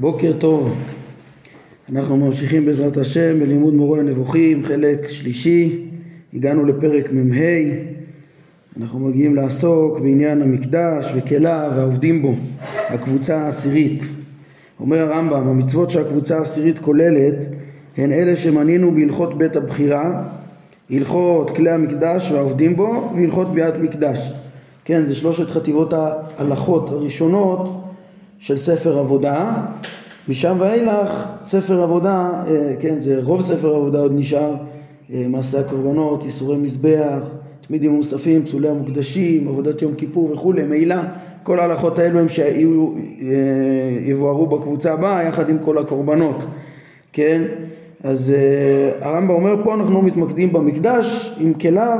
בוקר טוב, אנחנו ממשיכים בעזרת השם בלימוד מורה הנבוכים, חלק שלישי, הגענו לפרק מ"ה, אנחנו מגיעים לעסוק בעניין המקדש וכליו והעובדים בו, הקבוצה העשירית. אומר הרמב"ם, המצוות שהקבוצה העשירית כוללת הן אלה שמנינו בהלכות בית הבחירה, הלכות כלי המקדש והעובדים בו והלכות ביאת מקדש. כן, זה שלושת חטיבות ההלכות הראשונות של ספר עבודה, משם ואילך ספר עבודה, אה, כן, זה רוב ספר עבודה עוד נשאר, אה, מעשה הקורבנות, איסורי מזבח, תמידים מוספים, פסולי המוקדשים, עבודת יום כיפור וכולי, מעילה, כל ההלכות האלו הם שיבוארו אה, בקבוצה הבאה יחד עם כל הקורבנות, כן? אז הרמב"ם אומר פה אנחנו מתמקדים במקדש עם כליו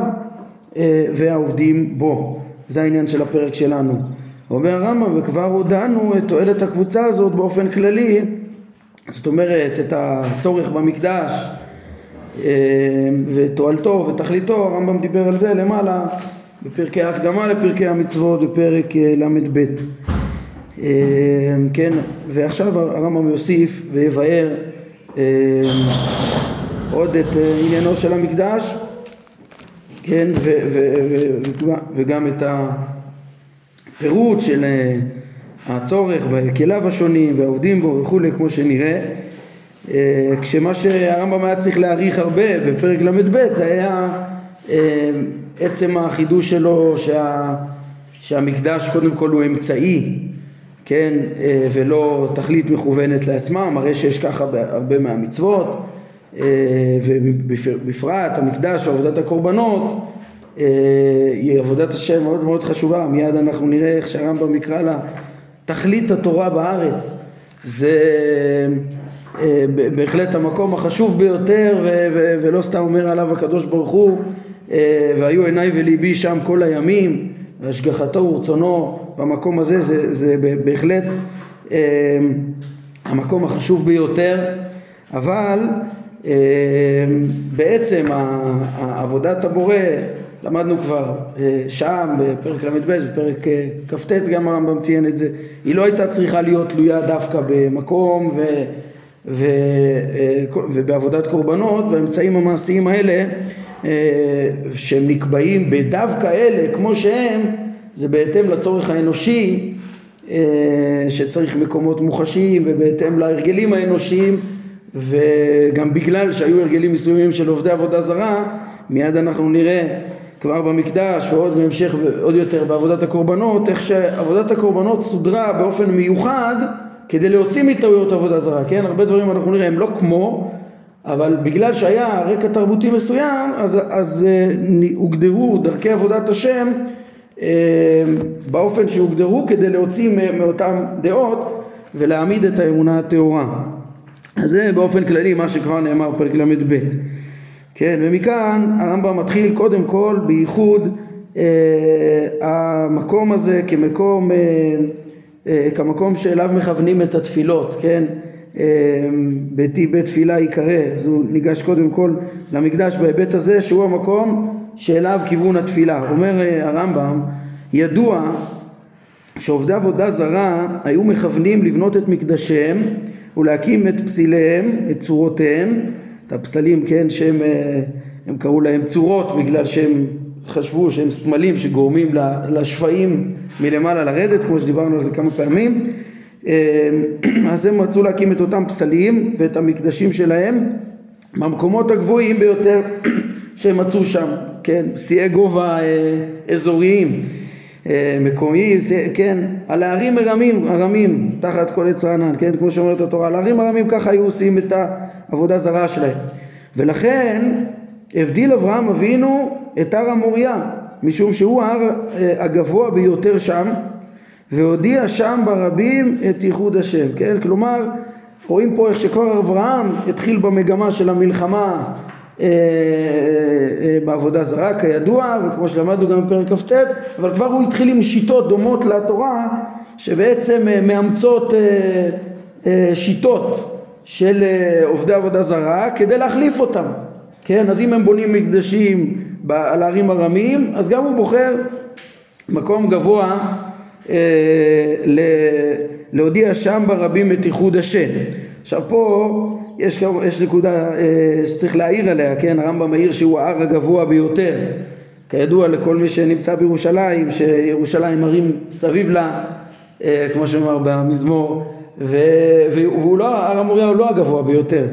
והעובדים בו, זה העניין של הפרק שלנו. אומר הרמב"ם וכבר הודענו את תועלת הקבוצה הזאת באופן כללי. זאת אומרת את הצורך במקדש אה, ותועלתו ותכליתו הרמב"ם דיבר על זה למעלה בפרקי ההקדמה לפרקי המצוות בפרק אה, ל"ב אה, כן ועכשיו הרמב"ם יוסיף ויבאר עוד את עניינו של המקדש כן וגם את ה... פירוט של אה, הצורך בכליו השונים והעובדים בו וכולי כמו שנראה. אה, כשמה שהרמב"ם היה צריך להעריך הרבה בפרק ל"ב זה היה אה, עצם החידוש שלו שה, שהמקדש קודם כל הוא אמצעי כן? ולא תכלית מכוונת לעצמם הרי שיש ככה בהרבה מהמצוות ובפרט המקדש ועבודת הקורבנות היא עבודת השם מאוד מאוד חשובה, מיד אנחנו נראה איך שהרמב"ם יקרא לה תכלית התורה בארץ. זה אה, בהחלט המקום החשוב ביותר ולא סתם אומר עליו הקדוש ברוך הוא אה, והיו עיניי וליבי שם כל הימים והשגחתו ורצונו במקום הזה זה, זה בהחלט המקום החשוב ביותר אבל בעצם עבודת הבורא למדנו כבר אה, שם בפרק ל"ב בפרק אה, כ"ט גם הרמב"ם ציין את זה. היא לא הייתה צריכה להיות תלויה דווקא במקום ו, ו, אה, ובעבודת קורבנות והאמצעים המעשיים האלה שהם נקבעים בדווקא אלה כמו שהם זה בהתאם לצורך האנושי שצריך מקומות מוחשיים ובהתאם להרגלים האנושיים וגם בגלל שהיו הרגלים מסוימים של עובדי עבודה זרה מיד אנחנו נראה כבר במקדש ועוד בהמשך עוד יותר בעבודת הקורבנות, איך שעבודת הקורבנות סודרה באופן מיוחד כדי להוציא מטעויות עבודה זרה, כן? הרבה דברים אנחנו נראה הם לא כמו, אבל בגלל שהיה רקע תרבותי מסוים, אז, אז uh, הוגדרו דרכי עבודת השם uh, באופן שהוגדרו כדי להוציא מאותן דעות ולהעמיד את האמונה הטהורה. אז זה באופן כללי מה שכבר נאמר פרק ל"ב. כן, ומכאן הרמב"ם מתחיל קודם כל בייחוד אה, המקום הזה כמקום, אה, אה, כמקום שאליו מכוונים את התפילות, כן? אה, ביתי בית תפילה ייקרא, אז הוא ניגש קודם כל למקדש בהיבט הזה שהוא המקום שאליו כיוון התפילה. אומר אה, הרמב"ם, ידוע שעובדי עבודה זרה היו מכוונים לבנות את מקדשיהם ולהקים את פסיליהם, את צורותיהם את הפסלים, כן, שהם אה, הם קראו להם צורות בגלל שהם חשבו שהם סמלים שגורמים לשפעים מלמעלה לרדת, כמו שדיברנו על זה כמה פעמים. אה, אז הם רצו להקים את אותם פסלים ואת המקדשים שלהם במקומות הגבוהים ביותר שהם מצאו שם, כן, שיאי גובה אה, אזוריים. אה, מקומי, כן, על הערים הרמים, הרמים, תחת כל עץ רענן, כן, כמו שאומרת התורה, על הערים הרמים ככה היו עושים את העבודה זרה שלהם. ולכן הבדיל אברהם אבינו את הר המוריה, משום שהוא ההר אה, הגבוה ביותר שם, והודיע שם ברבים את ייחוד השם, כן, כלומר רואים פה איך שכבר אברהם התחיל במגמה של המלחמה בעבודה זרה כידוע וכמו שלמדנו גם בפרק כ"ט אבל כבר הוא התחיל עם שיטות דומות לתורה שבעצם אה, מאמצות שיטות של עובדי עבודה זרה כדי להחליף אותם כן אז אם הם בונים מקדשים על הערים הרמים אז גם הוא בוחר מקום גבוה להודיע שם ברבים את איחוד השם. עכשיו פה יש, יש נקודה אה, שצריך להעיר עליה, כן? הרמב"ם מעיר שהוא ההר הגבוה ביותר. כידוע לכל מי שנמצא בירושלים, שירושלים מרים סביב לה, אה, כמו שאומר במזמור, ו, והוא לא, הר המוריה הוא לא הגבוה ביותר.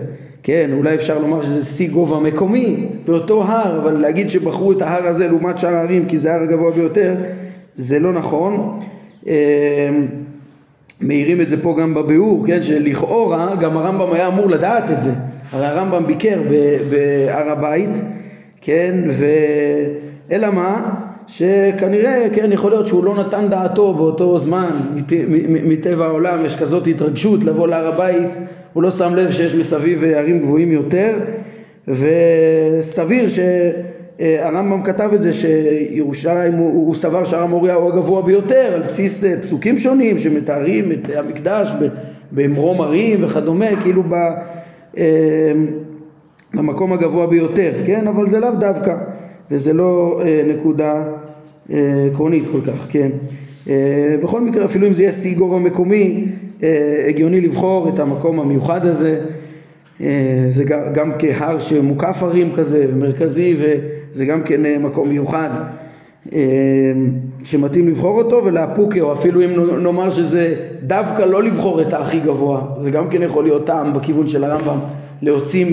כן, אולי אפשר לומר שזה שיא גובה מקומי באותו הר, אבל להגיד שבחרו את ההר הזה לעומת שאר ההרים כי זה ההר הגבוה ביותר, זה לא נכון. מעירים את זה פה גם בביאור, כן, שלכאורה גם הרמב"ם היה אמור לדעת את זה, הרי הרמב"ם ביקר בהר הבית, כן, ו... אלא מה? שכנראה, כן, יכול להיות שהוא לא נתן דעתו באותו זמן, מטבע העולם יש כזאת התרגשות לבוא להר הבית, הוא לא שם לב שיש מסביב ערים גבוהים יותר, וסביר ש... אה, הרמב"ם כתב את זה שירושלים הוא, הוא סבר שהר המוריה הוא הגבוה ביותר על בסיס אה, פסוקים שונים שמתארים את המקדש במרום הרים וכדומה כאילו ב, אה, במקום הגבוה ביותר כן? אבל זה לאו דווקא וזה לא נקודה עקרונית כל כך כן? בכל מקרה אפילו אם זה יהיה שיא גובה מקומי הגיוני לבחור את המקום המיוחד הזה זה גם כהר שמוקף הרים כזה ומרכזי וזה גם כן אה, מקום מיוחד אה, שמתאים לבחור אותו ולאפוקה או אפילו אם נאמר שזה דווקא לא לבחור את הכי גבוה זה גם כן יכול להיות טעם בכיוון של הרמב"ם להוציא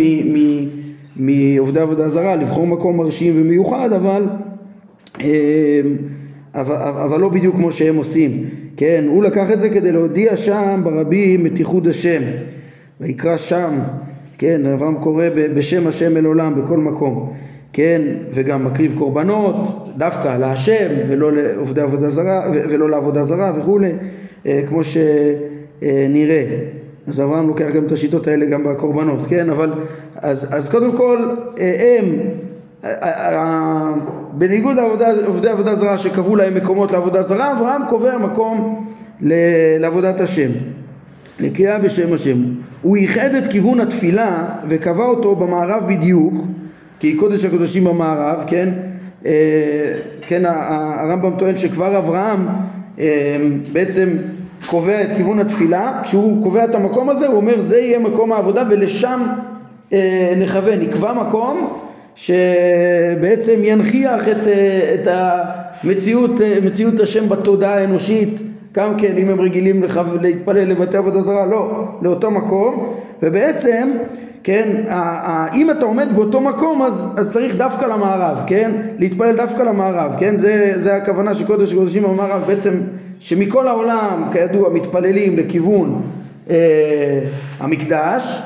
מעובדי עבודה זרה לבחור מקום מרשים ומיוחד אבל אבל, אבל לא בדיוק כמו שהם עושים. כן הוא לקח את זה כדי להודיע שם ברבים את ייחוד השם ויקרא שם כן, אברהם קורא בשם השם אל עולם בכל מקום, כן, וגם מקריב קורבנות דווקא להשם ולא לעובדי עבודה זרה ולא לעבודה זרה וכולי, אה, כמו שנראה. אז אברהם לוקח גם את השיטות האלה גם בקורבנות, כן, אבל אז, אז קודם כל אה, הם בניגוד לעובדי עבודה זרה שקבעו להם מקומות לעבודה זרה, אברהם קובע מקום לעבודת השם. לקריאה בשם השם. הוא ייחד את כיוון התפילה וקבע אותו במערב בדיוק, כי קודש הקודשים במערב, כן? אה, כן, הרמב"ם טוען שכבר אברהם אה, בעצם קובע את כיוון התפילה, כשהוא קובע את המקום הזה הוא אומר זה יהיה מקום העבודה ולשם אה, נכוון, נקבע מקום שבעצם ינכיח את, את המציאות, מציאות השם בתודעה האנושית גם כן אם הם רגילים לחו... להתפלל לבתי עבודה זרה, לא, לאותו מקום, ובעצם, כן, אם אתה עומד באותו מקום אז, אז צריך דווקא למערב, כן, להתפלל דווקא למערב, כן, זה, זה הכוונה שקודש הקודשים במערב, בעצם שמכל העולם, כידוע, מתפללים לכיוון אה, המקדש,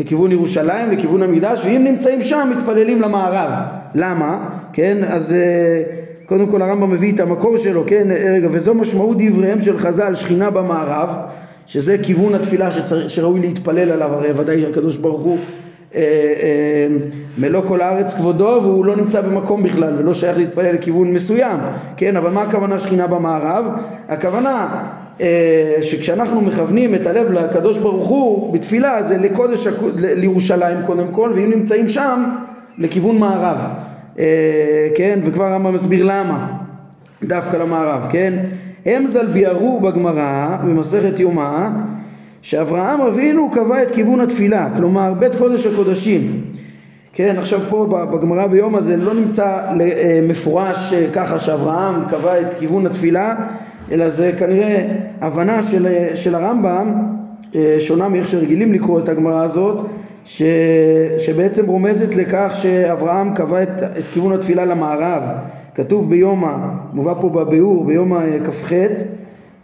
לכיוון ירושלים, לכיוון המקדש, ואם נמצאים שם מתפללים למערב, למה? כן, אז אה, קודם כל הרמב"ם מביא את המקור שלו, כן, רגע, וזו משמעות דבריהם של חז"ל, שכינה במערב, שזה כיוון התפילה שצר... שראוי להתפלל עליו, הרי ודאי הקדוש ברוך הוא אה, אה, מלוא כל הארץ כבודו והוא לא נמצא במקום בכלל ולא שייך להתפלל לכיוון מסוים, כן, אבל מה הכוונה שכינה במערב? הכוונה אה, שכשאנחנו מכוונים את הלב לקדוש ברוך הוא בתפילה זה לקודש, לירושלים קודם כל, ואם נמצאים שם לכיוון מערב. אה, כן, וכבר הרמב"ם מסביר למה, דווקא למערב, כן? הם ז"ל ביארו בגמרא, במסכת יומא, שאברהם אבינו קבע את כיוון התפילה, כלומר בית קודש הקודשים. כן, עכשיו פה בגמרא ביום הזה לא נמצא אה, מפורש אה, ככה שאברהם קבע את כיוון התפילה, אלא זה כנראה הבנה של, של הרמב"ם, שונה מאיך שרגילים לקרוא את הגמרא הזאת, ש, שבעצם רומזת לכך שאברהם קבע את, את כיוון התפילה למערב. כתוב ביומא, מובא פה בביאור, ביומא כ"ח,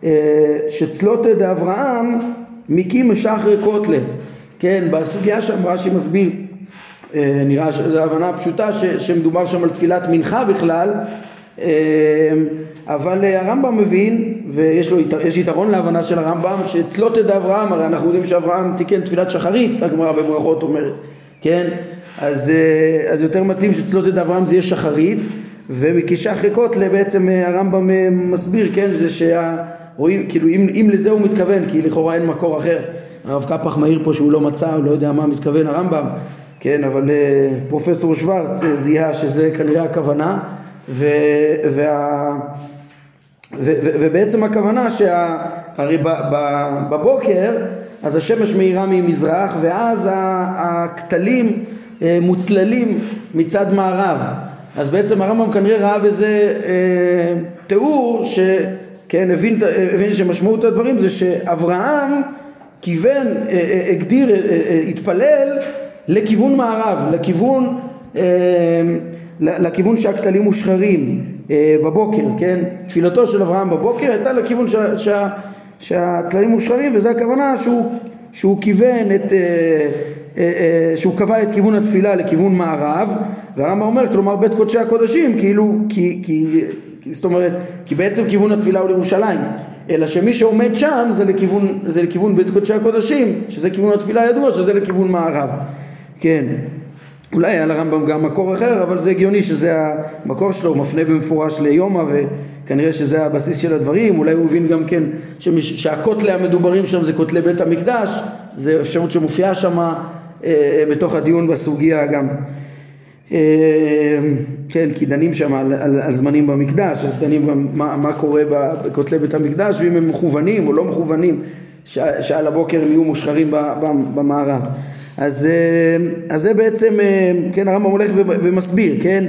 אה, שצלוטה דאברהם מקים משחרי קוטלה. כן, בסוגיה שם רש"י מסביר, אה, נראה שזו הבנה פשוטה ש, שמדובר שם על תפילת מנחה בכלל, אה, אבל הרמב"ם מבין, ויש לו יש יתרון להבנה של הרמב"ם, שצלוטה דאברהם, הרי אנחנו יודעים שאברהם תיקן תפילת שחרית, הגמרא בברכות אומרת, כן? אז, אה, אז יותר מתאים שצלוטה דאברהם זה יהיה שחרית, ומקישח ריקות בעצם אה, הרמב"ם אה, מסביר, כן? זה שרואים, כאילו אם, אם לזה הוא מתכוון, כי לכאורה אין מקור אחר. הרב קפח מעיר פה שהוא לא מצא, הוא לא יודע מה מתכוון הרמב"ם, כן? אבל פרופסור שוורץ זיהה שזה כנראה הכוונה, ו, וה... ובעצם הכוונה שהרי בבוקר אז השמש מאירה ממזרח ואז הכתלים אה, מוצללים מצד מערב. אז בעצם הרמב"ם כנראה ראה בזה אה, תיאור שכן הבין, הבין שמשמעות הדברים זה שאברהם כיוון, אה, אה, הגדיר, אה, התפלל לכיוון מערב, לכיוון, לכיוון שהכתלים מושחרים בבוקר, כן? תפילתו של אברהם בבוקר הייתה לכיוון שה, שה, שהצללים מושחרים וזה הכוונה שהוא, שהוא כיוון את, שהוא קבע את כיוון התפילה לכיוון מערב והרמב"ם אומר כלומר בית קודשי הקודשים כאילו כי, כי, זאת אומרת כי בעצם כיוון התפילה הוא לירושלים אלא שמי שעומד שם זה לכיוון, זה לכיוון בית קודשי הקודשים, שזה כיוון התפילה הידוע, שזה לכיוון מערב. כן. אולי היה לרמב"ם גם מקור אחר, אבל זה הגיוני שזה המקור שלו, הוא מפנה במפורש ליומא וכנראה שזה הבסיס של הדברים, אולי הוא הבין גם כן שהכותלי המדוברים שם זה כותלי בית המקדש, זה אפשרות שמופיעה שם אה, אה, בתוך הדיון בסוגיה גם. אמ, כן, כי דנים שם על, על, על זמנים במקדש, אז דנים גם מה, מה קורה בכותלי בית המקדש, ואם הם מכוונים או לא מכוונים, שעל הבוקר הם יהיו מושחרים במערב. אז, אמ, אז זה בעצם, אמ, כן, הרמב"ם הולך ומסביר, כן,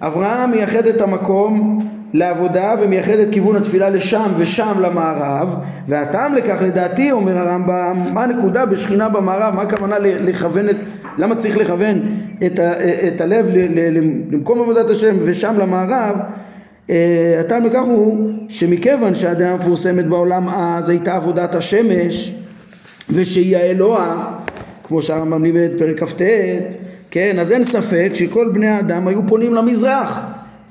אברהם מייחד את המקום לעבודה ומייחד את כיוון התפילה לשם ושם למערב והטעם לכך לדעתי אומר הרמב"ם מה הנקודה בשכינה במערב? מה הכוונה לכוון את למה צריך לכוון את, ה, את הלב למקום עבודת השם ושם למערב? אה, הטעם לכך הוא שמכיוון שהדעה המפורסמת בעולם אז הייתה עבודת השמש ושהיא האלוה כמו שהרמב"ם לימד פרק כ"ט כן אז אין ספק שכל בני האדם היו פונים למזרח.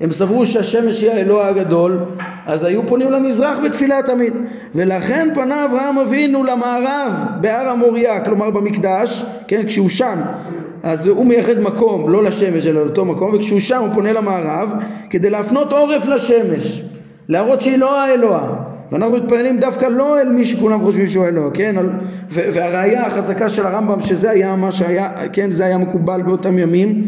הם סברו שהשמש היא האלוה הגדול אז היו פונים למזרח בתפילה תמיד ולכן פנה אברהם אבינו למערב בהר המוריה כלומר במקדש כן כשהוא שם. אז הוא מייחד מקום לא לשמש אלא לאותו מקום וכשהוא שם הוא פונה למערב כדי להפנות עורף לשמש להראות שהיא לא האלוה ואנחנו מתפללים דווקא לא אל מי שכולם חושבים שהוא אלוה, כן? והראיה החזקה של הרמב"ם שזה היה מה שהיה, כן? זה היה מקובל באותם ימים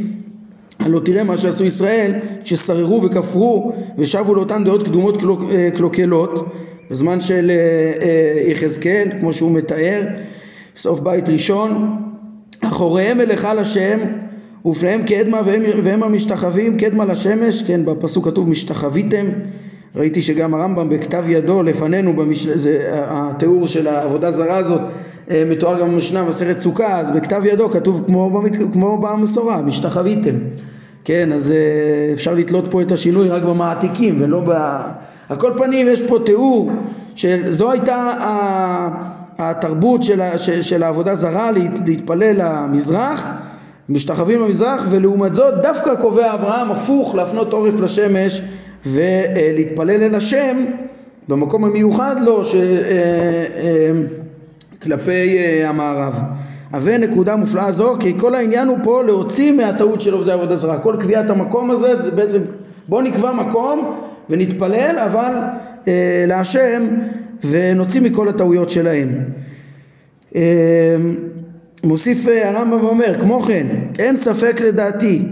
הלא תראה מה שעשו ישראל ששררו וכפרו ושבו לאותן דעות קדומות אה, קלוקלות בזמן של אה, אה, יחזקאל כמו שהוא מתאר סוף בית ראשון אחוריהם אליך לשם ופניהם קדמה והם, והם המשתחווים קדמה לשמש כן בפסוק כתוב משתחוויתם ראיתי שגם הרמב"ם בכתב ידו לפנינו במש... זה התיאור של העבודה זרה הזאת מתואר גם במשנה מסכת סוכה אז בכתב ידו כתוב כמו, במת... כמו במסורה משתחוויתם כן אז אפשר לתלות פה את השינוי רק במעתיקים ולא ב... על כל פנים יש פה תיאור שזו הייתה התרבות של, של העבודה זרה להתפלל למזרח משתחווים למזרח ולעומת זאת דווקא קובע אברהם הפוך להפנות עורף לשמש ולהתפלל אל השם במקום המיוחד לו ש... כלפי אה, המערב. ונקודה מופלאה זו כי כל העניין הוא פה להוציא מהטעות של עובדי עבודה זרה כל קביעת המקום הזה זה בעצם בוא נקבע מקום ונתפלל אבל אה, להשם ונוציא מכל הטעויות שלהם אה, מוסיף אה, הרמב"ם ואומר כמו כן אין ספק לדעתי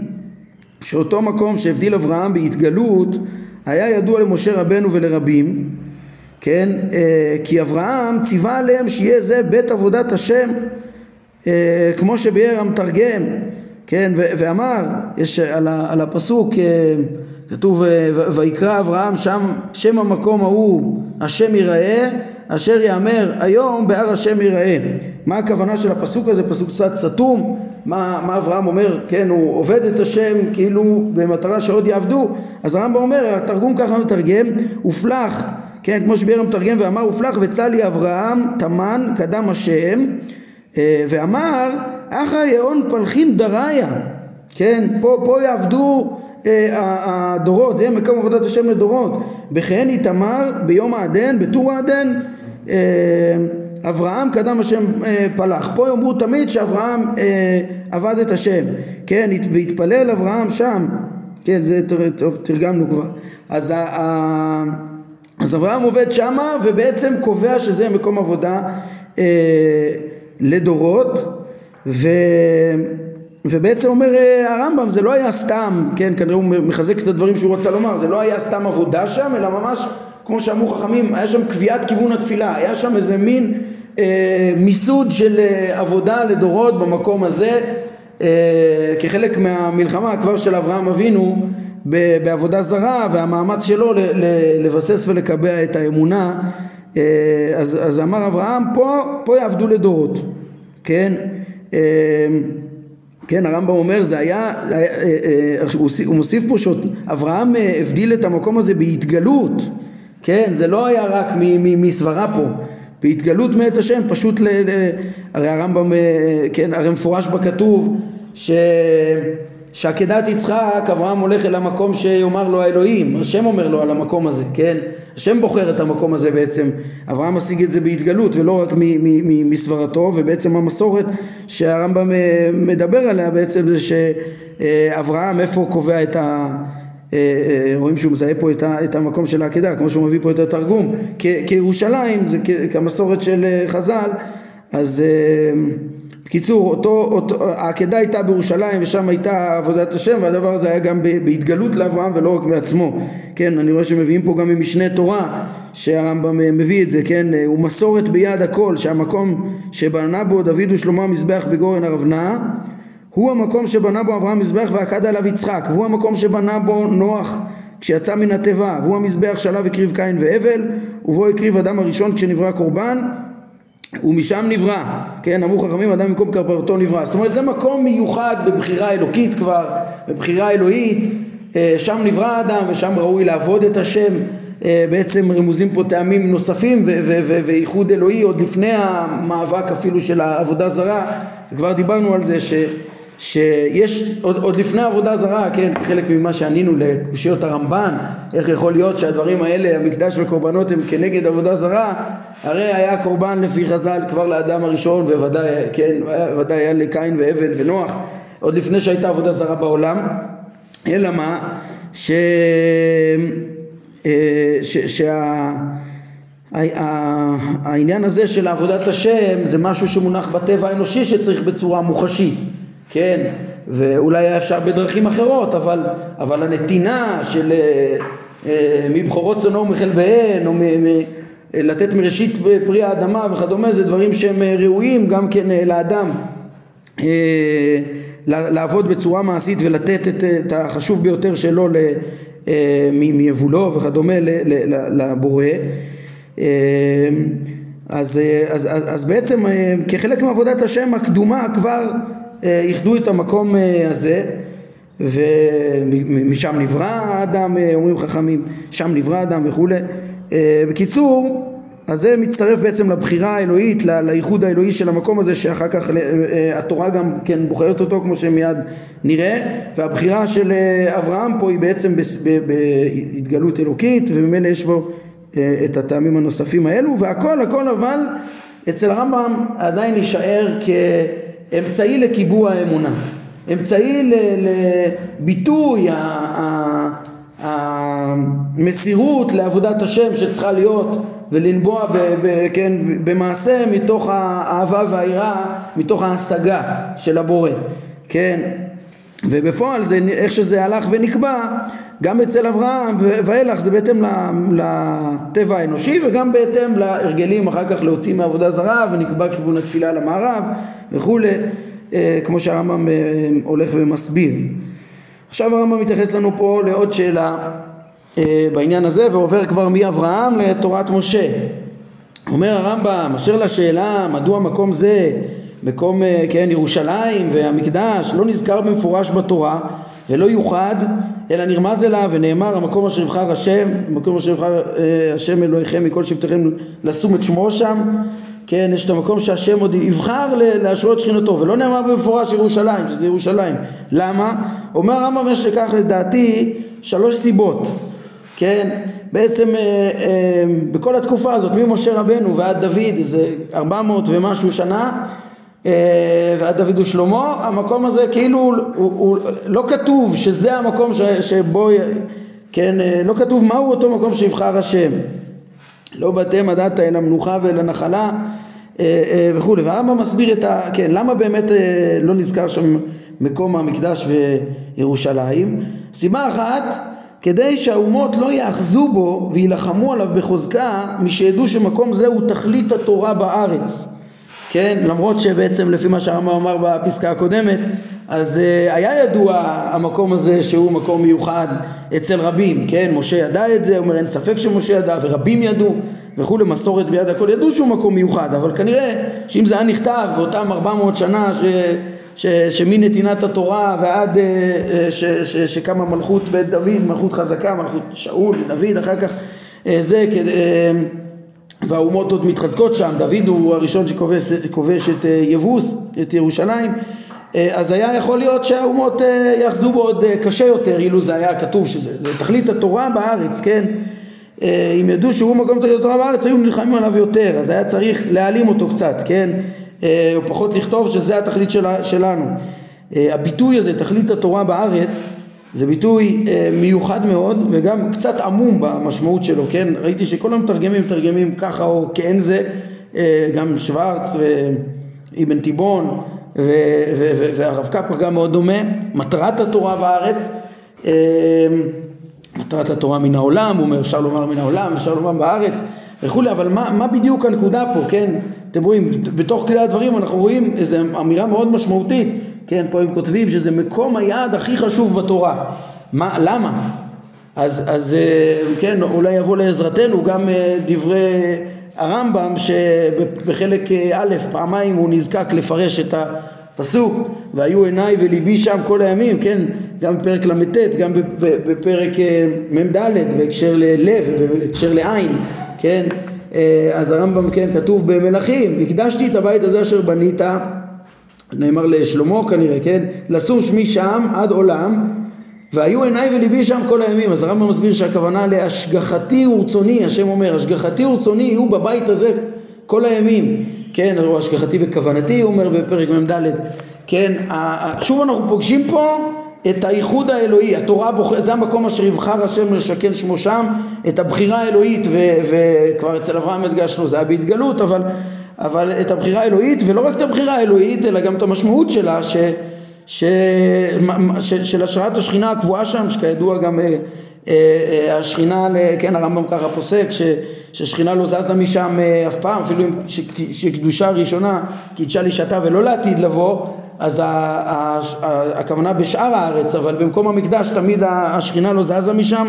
שאותו מקום שהבדיל אברהם בהתגלות היה ידוע למשה רבנו ולרבים כן? אה, כי אברהם ציווה עליהם שיהיה זה בית עבודת השם אה, כמו שביאר המתרגם כן? ואמר יש על, על הפסוק אה, כתוב ויקרא אברהם שם שם המקום ההוא השם ייראה אשר יאמר היום בהר השם ייראה מה הכוונה של הפסוק הזה? פסוק קצת סתום. מה, מה אברהם אומר? כן הוא עובד את השם כאילו במטרה שעוד יעבדו. אז הרמב"ם אומר התרגום ככה מתרגם ופלח כן כמו שביאר המתרגם ואמר ופלח וצלי אברהם תמן קדם השם אה, ואמר אחא יאון פלחין דריה כן פה, פה יעבדו אה, הדורות זה יהיה מקום עבודת השם לדורות. בכהן איתמר ביום העדן בטור העדן אברהם קדם השם פלח. פה יאמרו תמיד שאברהם עבד את השם. כן והתפלל אברהם שם. כן זה טוב תרגמנו כבר. אז, אז אברהם עובד שמה ובעצם קובע שזה מקום עבודה לדורות ו... ובעצם אומר אה, הרמב"ם זה לא היה סתם, כן, כנראה הוא מחזק את הדברים שהוא רצה לומר, זה לא היה סתם עבודה שם, אלא ממש כמו שאמרו חכמים, היה שם קביעת כיוון התפילה, היה שם איזה מין אה, מיסוד של אה, עבודה לדורות במקום הזה אה, כחלק מהמלחמה כבר של אברהם אבינו בעבודה זרה והמאמץ שלו לבסס ולקבע את האמונה. אה, אז, אז אמר אברהם פה, פה יעבדו לדורות. כן? אה, כן הרמב"ם אומר זה היה, הוא מוסיף פה שאברהם הבדיל את המקום הזה בהתגלות כן זה לא היה רק מסברה פה. בהתגלות מאת השם פשוט ל... ל הרי הרמב"ם, כן, הרי מפורש בכתוב ש... שעקדת יצחק אברהם הולך אל המקום שיאמר לו האלוהים, השם אומר לו על המקום הזה, כן? השם בוחר את המקום הזה בעצם, אברהם משיג את זה בהתגלות ולא רק מסברתו ובעצם המסורת שהרמב"ם אה, מדבר עליה בעצם זה שאברהם איפה הוא קובע את ה... אה, אה, רואים שהוא מזהה פה את המקום של העקדה כמו שהוא מביא פה את התרגום. כירושלים זה כמסורת של חז"ל. אז בקיצור, אותו, העקדה הייתה בירושלים ושם הייתה עבודת השם והדבר הזה היה גם בהתגלות לאברהם ולא רק בעצמו. כן, אני רואה שמביאים פה גם ממשנה תורה שהרמב"ם אה, מביא את זה, כן, אה, הוא מסורת ביד הכל שהמקום שבנה בו דוד ושלמה המזבח בגורן ארבנה הוא המקום שבנה בו אברהם מזבח ועקד עליו יצחק והוא המקום שבנה בו נוח כשיצא מן התיבה והוא המזבח שעליו הקריב קין והבל ובו הקריב אדם הראשון כשנברא קורבן ומשם נברא, כן, אמרו חכמים אדם במקום כפרתו נברא, זאת אומרת זה מקום מיוחד בבחירה אלוקית כבר, בבחירה אלוהית, אה, שם נברא האדם ושם ראוי לעבוד את השם, אה, בעצם רמוזים פה טעמים נוספים ואיחוד אלוהי עוד לפני המאבק אפילו של העבודה זרה, וכבר דיברנו על זה ש... שיש עוד, עוד לפני עבודה זרה, כן, חלק ממה שענינו לקושיות הרמב"ן, איך יכול להיות שהדברים האלה, המקדש וקורבנות הם כנגד עבודה זרה, הרי היה קורבן לפי חז"ל כבר לאדם הראשון וודאי, כן, ודאי היה לקין והבל ונוח, עוד לפני שהייתה עבודה זרה בעולם, אלא מה, ש... אה, ש... שה... העניין הזה של עבודת השם זה משהו שמונח בטבע האנושי שצריך בצורה מוחשית כן, ואולי היה אפשר בדרכים אחרות, אבל, אבל הנתינה של אה, אה, מבכורות צונו ומחלביהן, או מ, מ, לתת מראשית פרי האדמה וכדומה, זה דברים שהם אה, ראויים גם כן לאדם. לעבוד בצורה מעשית ולתת את, את החשוב ביותר שלו אה, מיבולו וכדומה לבורא אז, אז, אז, אז בעצם כחלק מעבודת השם הקדומה כבר איחדו את המקום אה, הזה ומשם נברא האדם, אה, אומרים חכמים, שם נברא האדם וכולי. בקיצור, אז זה מצטרף בעצם לבחירה האלוהית, לאיחוד האלוהי של המקום הזה שאחר כך התורה גם כן בוחרת אותו כמו שמיד נראה והבחירה של אברהם פה היא בעצם בהתגלות אלוקית וממילא יש בו את הטעמים הנוספים האלו והכל הכל אבל אצל הרמב"ם עדיין יישאר כ... אמצעי לקיבוע האמונה, אמצעי לביטוי המסירות לעבודת השם שצריכה להיות ולנבוע ב, ב, כן, במעשה מתוך האהבה והיראה, מתוך ההשגה של הבורא, כן, ובפועל זה איך שזה הלך ונקבע גם אצל אברהם ואילך זה בהתאם לטבע האנושי וגם בהתאם להרגלים אחר כך להוציא מעבודה זרה ונקבע כיוון התפילה למערב וכולי אה, כמו שהרמב"ם אה, הולך ומסביר. עכשיו הרמב"ם מתייחס לנו פה לעוד שאלה אה, בעניין הזה ועובר כבר מאברהם לתורת משה. אומר הרמב"ם אשר לשאלה מדוע מקום זה מקום כן ירושלים והמקדש לא נזכר במפורש בתורה ולא יוחד אלא נרמז אליו ונאמר המקום אשר יבחר השם, המקום אשר יבחר אה, השם אלוהיכם מכל שבטיכם לשום את שמו שם, כן, יש את המקום שהשם עוד יבחר להשרות שכינתו ולא נאמר במפורש ירושלים, שזה ירושלים. למה? אומר הרמב"ם יש לכך לדעתי שלוש סיבות, כן, בעצם אה, אה, בכל התקופה הזאת ממשה רבנו ועד דוד איזה ארבע מאות ומשהו שנה אה, ועד דוד ושלמה, המקום הזה כאילו הוא, הוא, הוא לא כתוב שזה המקום ש, שבו, כן, אה, לא כתוב מהו אותו מקום שיבחר השם. לא באתם הדעת אל המנוחה ואל הנחלה אה, וכולי. והרמב"ם מסביר את ה... כן, למה באמת לא נזכר שם מקום המקדש וירושלים? סיבה אחת כדי שהאומות לא יאחזו בו ויילחמו עליו בחוזקה משידעו שמקום זה הוא תכלית התורה בארץ כן למרות שבעצם לפי מה שהרמב"ם אמר בפסקה הקודמת אז uh, היה ידוע המקום הזה שהוא מקום מיוחד אצל רבים כן? משה ידע את זה אומר אין ספק שמשה ידע ורבים ידעו וכולי מסורת ביד הכל. ידעו שהוא מקום מיוחד אבל כנראה שאם זה היה נכתב באותם 400 שנה ש... שמנתינת התורה ועד אה, אה, ש, שקמה מלכות בית דוד, מלכות חזקה, מלכות שאול ודוד, אחר כך זה, והאומות עוד מתחזקות שם, דוד הוא הראשון שכובש את יבוס, את ירושלים, אז היה יכול להיות שהאומות יאחזו בו עוד קשה יותר, אילו זה היה כתוב שזה זה תכלית התורה בארץ, כן? אם ידעו שהוא מקום תכלית התורה בארץ, היו נלחמים עליו יותר, אז היה צריך להעלים אותו קצת, כן? אה, או פחות לכתוב שזה התכלית שלנו. אה, הביטוי הזה, תכלית התורה בארץ, זה ביטוי אה, מיוחד מאוד וגם קצת עמום במשמעות שלו, כן? ראיתי שכל המתרגמים מתרגמים ככה או כאין זה, גם שוורץ ואבן תיבון והרב קפח גם מאוד דומה, מטרת התורה בארץ, מטרת התורה מן העולם, הוא אומר אפשר לומר מן העולם, אפשר לומר בארץ וכולי, אבל מה, מה בדיוק הנקודה פה, כן? אתם רואים, בתוך כלי הדברים אנחנו רואים איזו אמירה מאוד משמעותית, כן, פה הם כותבים שזה מקום היעד הכי חשוב בתורה. מה, למה? אז, אז אה, כן, אולי יבוא לעזרתנו גם אה, דברי הרמב"ם שבחלק אה, א' פעמיים הוא נזקק לפרש את הפסוק והיו עיניי וליבי שם כל הימים, כן, גם בפרק ל"ט, גם בפרק מ"ד בהקשר ללב, בהקשר לעין, כן, אז הרמב"ם כן כתוב במלכים, הקדשתי את הבית הזה אשר בנית, נאמר לשלמה כנראה, כן, לשום שמי שם עד עולם, והיו עיניי וליבי שם כל הימים. אז הרמב"ם מסביר שהכוונה להשגחתי ורצוני, השם אומר, השגחתי ורצוני יהיו בבית הזה כל הימים, כן, או השגחתי וכוונתי, הוא אומר בפרק מ"ד, כן, שוב אנחנו פוגשים פה את הייחוד האלוהי, התורה בוחרת, זה המקום אשר יבחר השם לשכן שמו שם, את הבחירה האלוהית, וכבר אצל אברהם הדגשנו, זה היה בהתגלות, אבל, אבל את הבחירה האלוהית, ולא רק את הבחירה האלוהית, אלא גם את המשמעות שלה, ש, ש, ש, של השראת השכינה הקבועה שם, שכידוע גם אה, אה, אה, השכינה, כן הרמב"ם ככה פוסק, ש, ששכינה לא זזה משם אף פעם, אפילו שקדושה הראשונה קידשה לשעתה ולא לעתיד לבוא, אז הכוונה בשאר הארץ, אבל במקום המקדש תמיד השכינה לא זזה משם,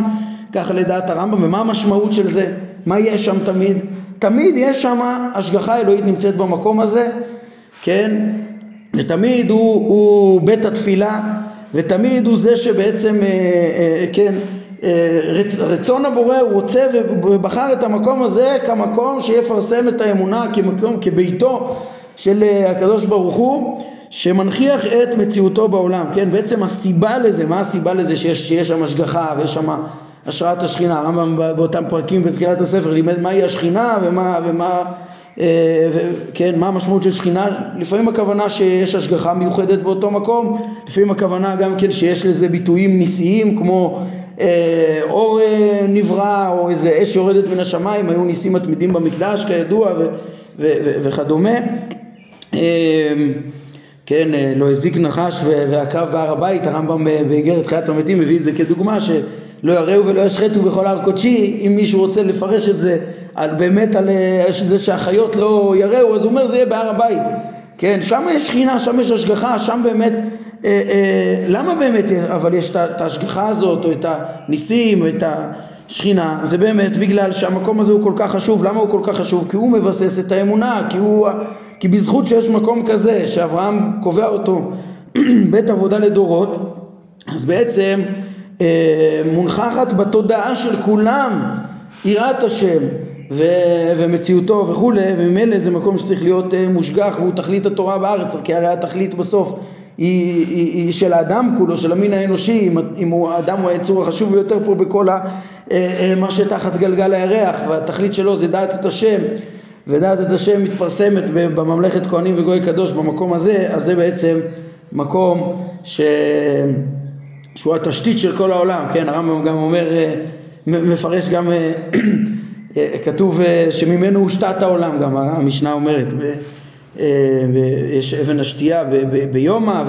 ככה לדעת הרמב"ם, ומה המשמעות של זה? מה יש שם תמיד? תמיד יש שם השגחה אלוהית נמצאת במקום הזה, כן? ותמיד הוא, הוא בית התפילה, ותמיד הוא זה שבעצם, אה, אה, כן, אה, רצ, רצון הבורא הוא רוצה ובחר את המקום הזה כמקום שיפרסם את האמונה כמקום, כביתו של הקדוש ברוך הוא שמנכיח את מציאותו בעולם, כן? בעצם הסיבה לזה, מה הסיבה לזה שיש, שיש שם השגחה ויש שם השראת השכינה, הרמב"ם באותם פרקים בתחילת הספר לימד מהי השכינה ומה, ומה, אה, כן, מה המשמעות של שכינה, לפעמים הכוונה שיש השגחה מיוחדת באותו מקום, לפעמים הכוונה גם כן שיש לזה ביטויים ניסיים כמו אה, אור אה, נברא או איזה אש יורדת מן השמיים, היו ניסים מתמידים במקדש כידוע ו, ו, ו, וכדומה. אה, כן, אה, לא הזיק נחש והקרב בהר הבית, הרמב"ם באיגרת חיית המתים מביא את זה כדוגמה שלא יראו ולא ישחטו בכל הר קודשי, אם מישהו רוצה לפרש את זה על באמת על אה, זה שהחיות לא יראו, אז הוא אומר זה יהיה בהר הבית, כן, שם יש שכינה, שם יש השגחה, שם באמת, אה, אה, למה באמת אבל יש את ההשגחה הזאת או את הניסים או את השכינה, זה באמת בגלל שהמקום הזה הוא כל כך חשוב, למה הוא כל כך חשוב? כי הוא מבסס את האמונה, כי הוא כי בזכות שיש מקום כזה שאברהם קובע אותו בית עבודה לדורות אז בעצם מונחחת בתודעה של כולם יראת השם ו- ומציאותו וכולי וממילא זה מקום שצריך להיות אה, מושגח והוא תכלית התורה בארץ כי הרי התכלית בסוף היא, היא, היא של האדם כולו, של המין האנושי, אם, אם הוא, האדם הוא היצור החשוב ביותר פה בכל ה, אה, אה, מה שתחת גלגל הירח והתכלית שלו זה דעת את השם ודעת את השם מתפרסמת בממלכת כהנים וגוי קדוש במקום הזה, אז זה בעצם מקום ש... שהוא התשתית של כל העולם, כן, הרמב"ם גם אומר, אה, מפרש גם, אה, אה, כתוב שממנו הושתת העולם, גם המשנה אומרת, יש אבן השתייה ביומא.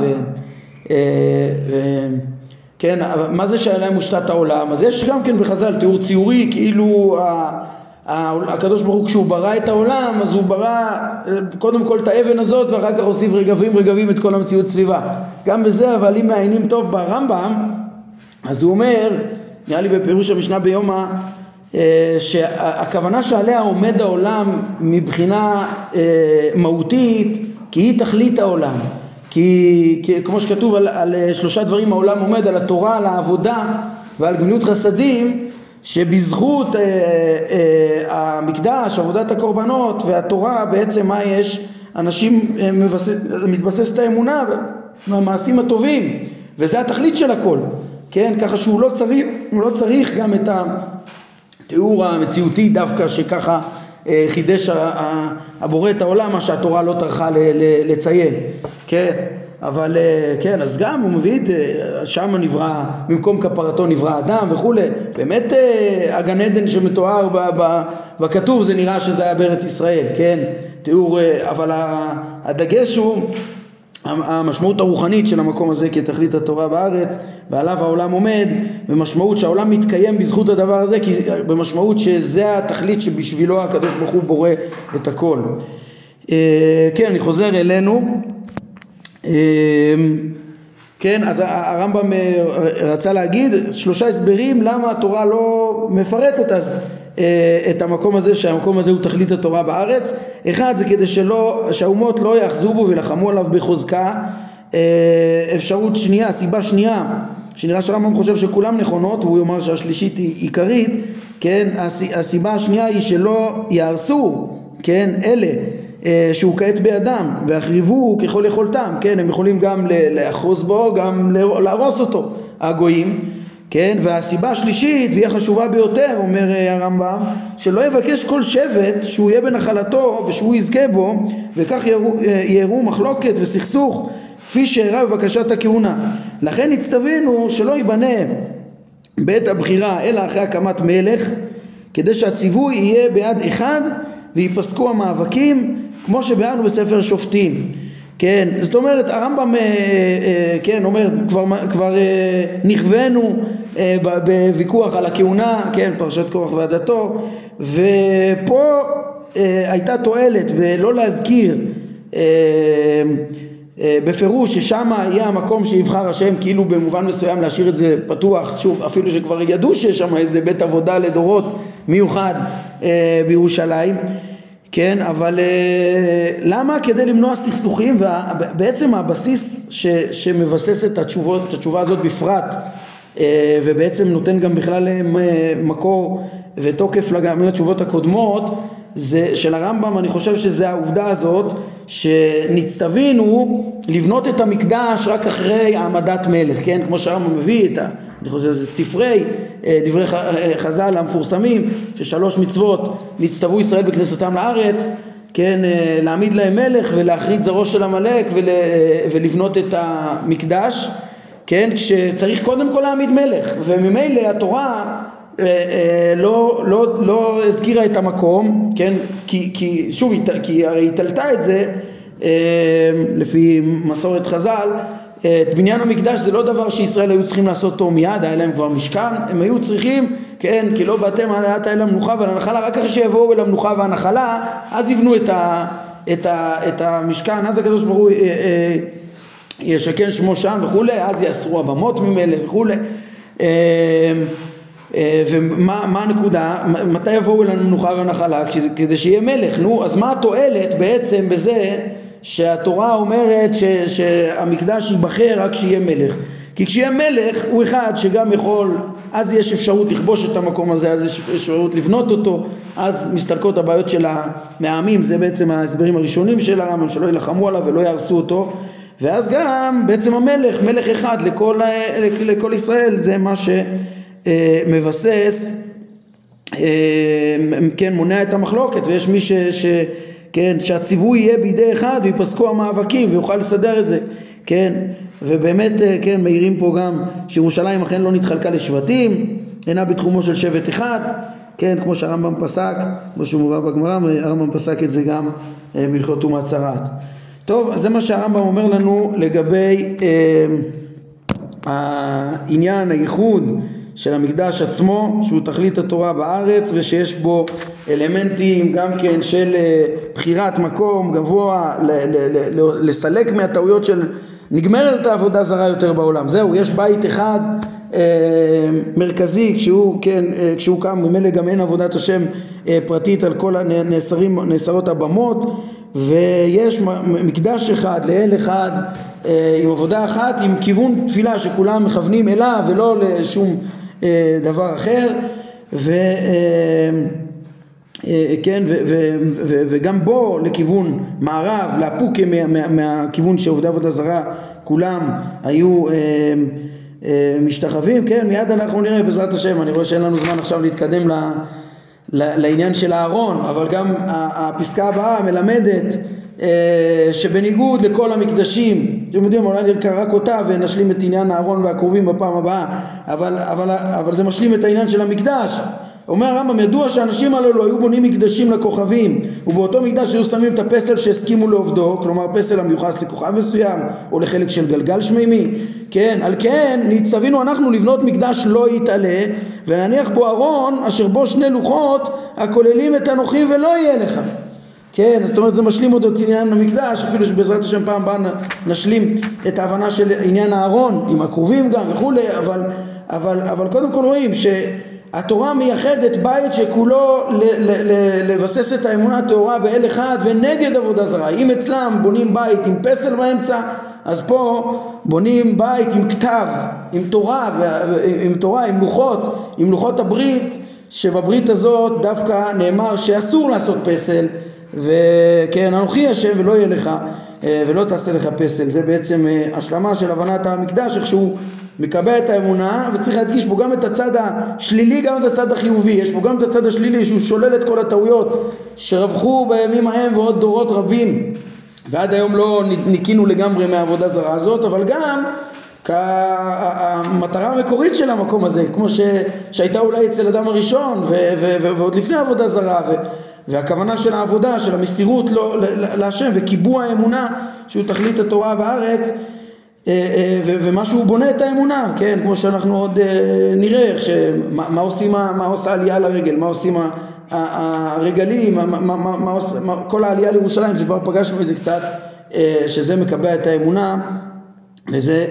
כן, מה זה שעליהם מושתת העולם? אז יש גם כן בחז"ל תיאור ציורי, כאילו הקדוש ברוך הוא כשהוא ברא את העולם אז הוא ברא קודם כל את האבן הזאת ואחר כך הוסיף רגבים רגבים את כל המציאות סביבה גם בזה אבל אם מעיינים טוב ברמב"ם אז הוא אומר נראה לי בפירוש המשנה ביומא אה, שהכוונה שעליה עומד העולם מבחינה אה, מהותית כי היא תכלית העולם כי, כי כמו שכתוב על, על שלושה דברים העולם עומד על התורה, על העבודה ועל גמילות חסדים שבזכות אה, אה, המקדש, עבודת הקורבנות והתורה בעצם מה יש? אנשים אה, מבסס, מתבססת האמונה והמעשים הטובים וזה התכלית של הכל, כן? ככה שהוא לא צריך, לא צריך גם את התיאור המציאותי דווקא שככה אה, חידש הבורא את העולם מה שהתורה לא טרחה לציין, כן? אבל אה, כן, אז גם הוא מביא את, אה, שם נברא, במקום כפרתו נברא אדם וכולי. באמת הגן עדן שמתואר בכתוב זה נראה שזה היה בארץ ישראל, כן? תיאור, אבל הדגש הוא המשמעות הרוחנית של המקום הזה כתכלית התורה בארץ ועליו העולם עומד במשמעות שהעולם מתקיים בזכות הדבר הזה כי במשמעות שזה התכלית שבשבילו הקדוש ברוך הוא בורא את הכל. כן אני חוזר אלינו. אמ, כן, אז הרמב"ם אה, רצה להגיד שלושה הסברים למה התורה לא מפרטת אז אה, את המקום הזה שהמקום הזה הוא תכלית התורה בארץ. אחד זה כדי שלא, שהאומות לא יאחזו בו ולחמו עליו בחוזקה. אה, אפשרות שנייה, סיבה שנייה שנראה שהרמב"ם חושב שכולם נכונות והוא יאמר שהשלישית היא עיקרית כן, הסיבה השנייה היא שלא יהרסו כן, אלה אה, שהוא כעת בידם והחריבו ככל יכולתם כן? הם יכולים גם לאחוז בו גם להרוס אותו הגויים כן והסיבה השלישית והיא החשובה ביותר אומר אה, הרמב"ם שלא יבקש כל שבט שהוא יהיה בנחלתו ושהוא יזכה בו וכך אה, יראו מחלוקת וסכסוך כפי שאירע בבקשת הכהונה. לכן הצטווינו שלא ייבנה בית הבחירה אלא אחרי הקמת מלך כדי שהציווי יהיה ביד אחד וייפסקו המאבקים כמו שביארנו בספר שופטים כן, זאת אומרת הרמב"ם אה, אה, כן אומר כבר, כבר אה, נכוונו בוויכוח על הכהונה, כן, פרשת קורח ועדתו ופה הייתה תועלת בלא להזכיר בפירוש ששם יהיה המקום שיבחר השם כאילו במובן מסוים להשאיר את זה פתוח שוב אפילו שכבר ידעו שיש שם איזה בית עבודה לדורות מיוחד בירושלים כן, אבל אה, למה? כדי למנוע סכסוכים ובעצם הבסיס ש, שמבסס את, התשובות, את התשובה הזאת בפרט אה, ובעצם נותן גם בכלל אה, מקור ותוקף גם לתשובות הקודמות זה של הרמב"ם אני חושב שזה העובדה הזאת שנצטווינו לבנות את המקדש רק אחרי העמדת מלך, כן? כמו שהרמב"ם מביא את ה... אני חושב שזה ספרי אה, דברי אה, חז"ל המפורסמים ששלוש מצוות נצטוו ישראל בכנסתם לארץ כן, אה, להעמיד להם מלך ולהכרית זרעו של עמלק ול, ולבנות את המקדש כן, כשצריך קודם כל להעמיד מלך וממילא התורה לא, לא, לא הזכירה את המקום, כן, כי, כי שוב, כי הרי היא תלתה את זה לפי מסורת חז"ל את בניין המקדש זה לא דבר שישראל היו צריכים לעשות אותו מיד, היה להם כבר משכן, הם היו צריכים, כן, כי לא באתם עלת אל המנוחה והנחלה, רק אחרי שיבואו אל המנוחה והנחלה, אז יבנו את, ה, את, ה, את המשכן, אז הקדוש ברוך הוא אה, אה, ישכן שמו שם וכולי, אז יאסרו הבמות ממילא וכולי. אה, ומה הנקודה? מתי יבואו אל המנוחה והנחלה? כדי שיהיה מלך. נו, אז מה התועלת בעצם בזה שהתורה אומרת ש, שהמקדש ייבחר רק כשיהיה מלך כי כשיהיה מלך הוא אחד שגם יכול אז יש אפשרות לכבוש את המקום הזה אז יש אפשרות לבנות אותו אז מסתלקות הבעיות של המעמים זה בעצם ההסברים הראשונים של הרמב"ם שלא יילחמו עליו ולא יהרסו אותו ואז גם בעצם המלך מלך אחד לכל, לכל ישראל זה מה שמבסס אה, כן מונע את המחלוקת ויש מי ש, ש כן, שהציווי יהיה בידי אחד ויפסקו המאבקים ויוכל לסדר את זה, כן, ובאמת, אה, כן, מעירים פה גם שירושלים אכן לא נתחלקה לשבטים, אינה בתחומו של שבט אחד, כן, כמו שהרמב"ם פסק, כמו שהוא מובא בגמרא, הרמב"ם פסק את זה גם אה, בהלכות טומאת צרעת. טוב, זה מה שהרמב"ם אומר לנו לגבי אה, העניין, הייחוד של המקדש עצמו, שהוא תכלית התורה בארץ ושיש בו אלמנטים גם כן של אה, בחירת מקום גבוה, לסלק מהטעויות של נגמרת העבודה זרה יותר בעולם. זהו, יש בית אחד אה, מרכזי כשהוא, כן, אה, כשהוא קם, ממילא גם אין עבודת השם פרטית על כל הנאסרים, נאסרות הבמות ויש מקדש אחד לאל אחד עם עבודה אחת עם כיוון תפילה שכולם מכוונים אליו ולא לשום דבר אחר ו... כן, ו- ו- ו- וגם בו לכיוון מערב, לאפוקה מה- מה- מהכיוון שעובדי עבודה זרה כולם היו אה, אה, משתחווים, כן, מיד אנחנו נראה בעזרת השם, אני רואה שאין לנו זמן עכשיו להתקדם ל- לעניין של הארון, אבל גם הפסקה הבאה מלמדת אה, שבניגוד לכל המקדשים, אתם יודעים, אולי נקרא רק אותה ונשלים את עניין הארון והקרובים בפעם הבאה, אבל, אבל, אבל זה משלים את העניין של המקדש. אומר הרמב"ם, ידוע שהאנשים הללו היו בונים מקדשים לכוכבים ובאותו מקדש היו שמים את הפסל שהסכימו לעובדו, כלומר פסל המיוחס לכוכב מסוים או לחלק של גלגל שמימי, כן, על כן ניצווינו אנחנו לבנות מקדש לא יתעלה ונניח בו ארון אשר בו שני לוחות הכוללים את אנוכי ולא יהיה לך כן, זאת אומרת זה משלים עוד את עניין המקדש, אפילו שבעזרת השם פעם הבאה נשלים את ההבנה של עניין הארון עם הקרובים גם וכולי, אבל, אבל, אבל קודם כל רואים שהתורה מייחדת בית שכולו לבסס את האמונה הטהורה באל אחד ונגד עבודה זרה. אם אצלם בונים בית עם פסל באמצע, אז פה בונים בית עם כתב, עם תורה, עם תורה, עם לוחות, עם לוחות הברית, שבברית הזאת דווקא נאמר שאסור לעשות פסל וכן אנוכי השם ולא יהיה לך אה, ולא תעשה לך פסל. זה בעצם אה, השלמה של הבנת המקדש איך שהוא מקבע את האמונה וצריך להדגיש בו גם את הצד השלילי גם את הצד החיובי. יש בו גם את הצד השלילי שהוא שולל את כל הטעויות שרווחו בימים ההם ועוד דורות רבים. ועד היום לא ניקינו לגמרי מהעבודה זרה הזאת אבל גם המטרה המקורית של המקום הזה כמו ש, שהייתה אולי אצל אדם הראשון ו, ו, ועוד לפני עבודה זרה ו, והכוונה של העבודה, של המסירות לא, להשם וקיבוע האמונה שהוא תכלית התורה בארץ אה, אה, ומה שהוא בונה את האמונה, כן, כמו שאנחנו עוד אה, נראה, איך שמה, מה עושים, מה עושה עלייה לרגל, מה עושים הרגלים, מה, מה, מה, מה, מה, כל העלייה לירושלים שכבר פגשנו את זה קצת, שזה מקבע את האמונה וזה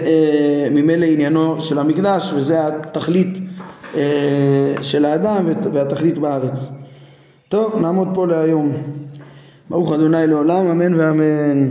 ממילא עניינו של המקדש וזה התכלית של האדם והתכלית בארץ. טוב, נעמוד פה להיום. ברוך אדוני לעולם, אמן ואמן.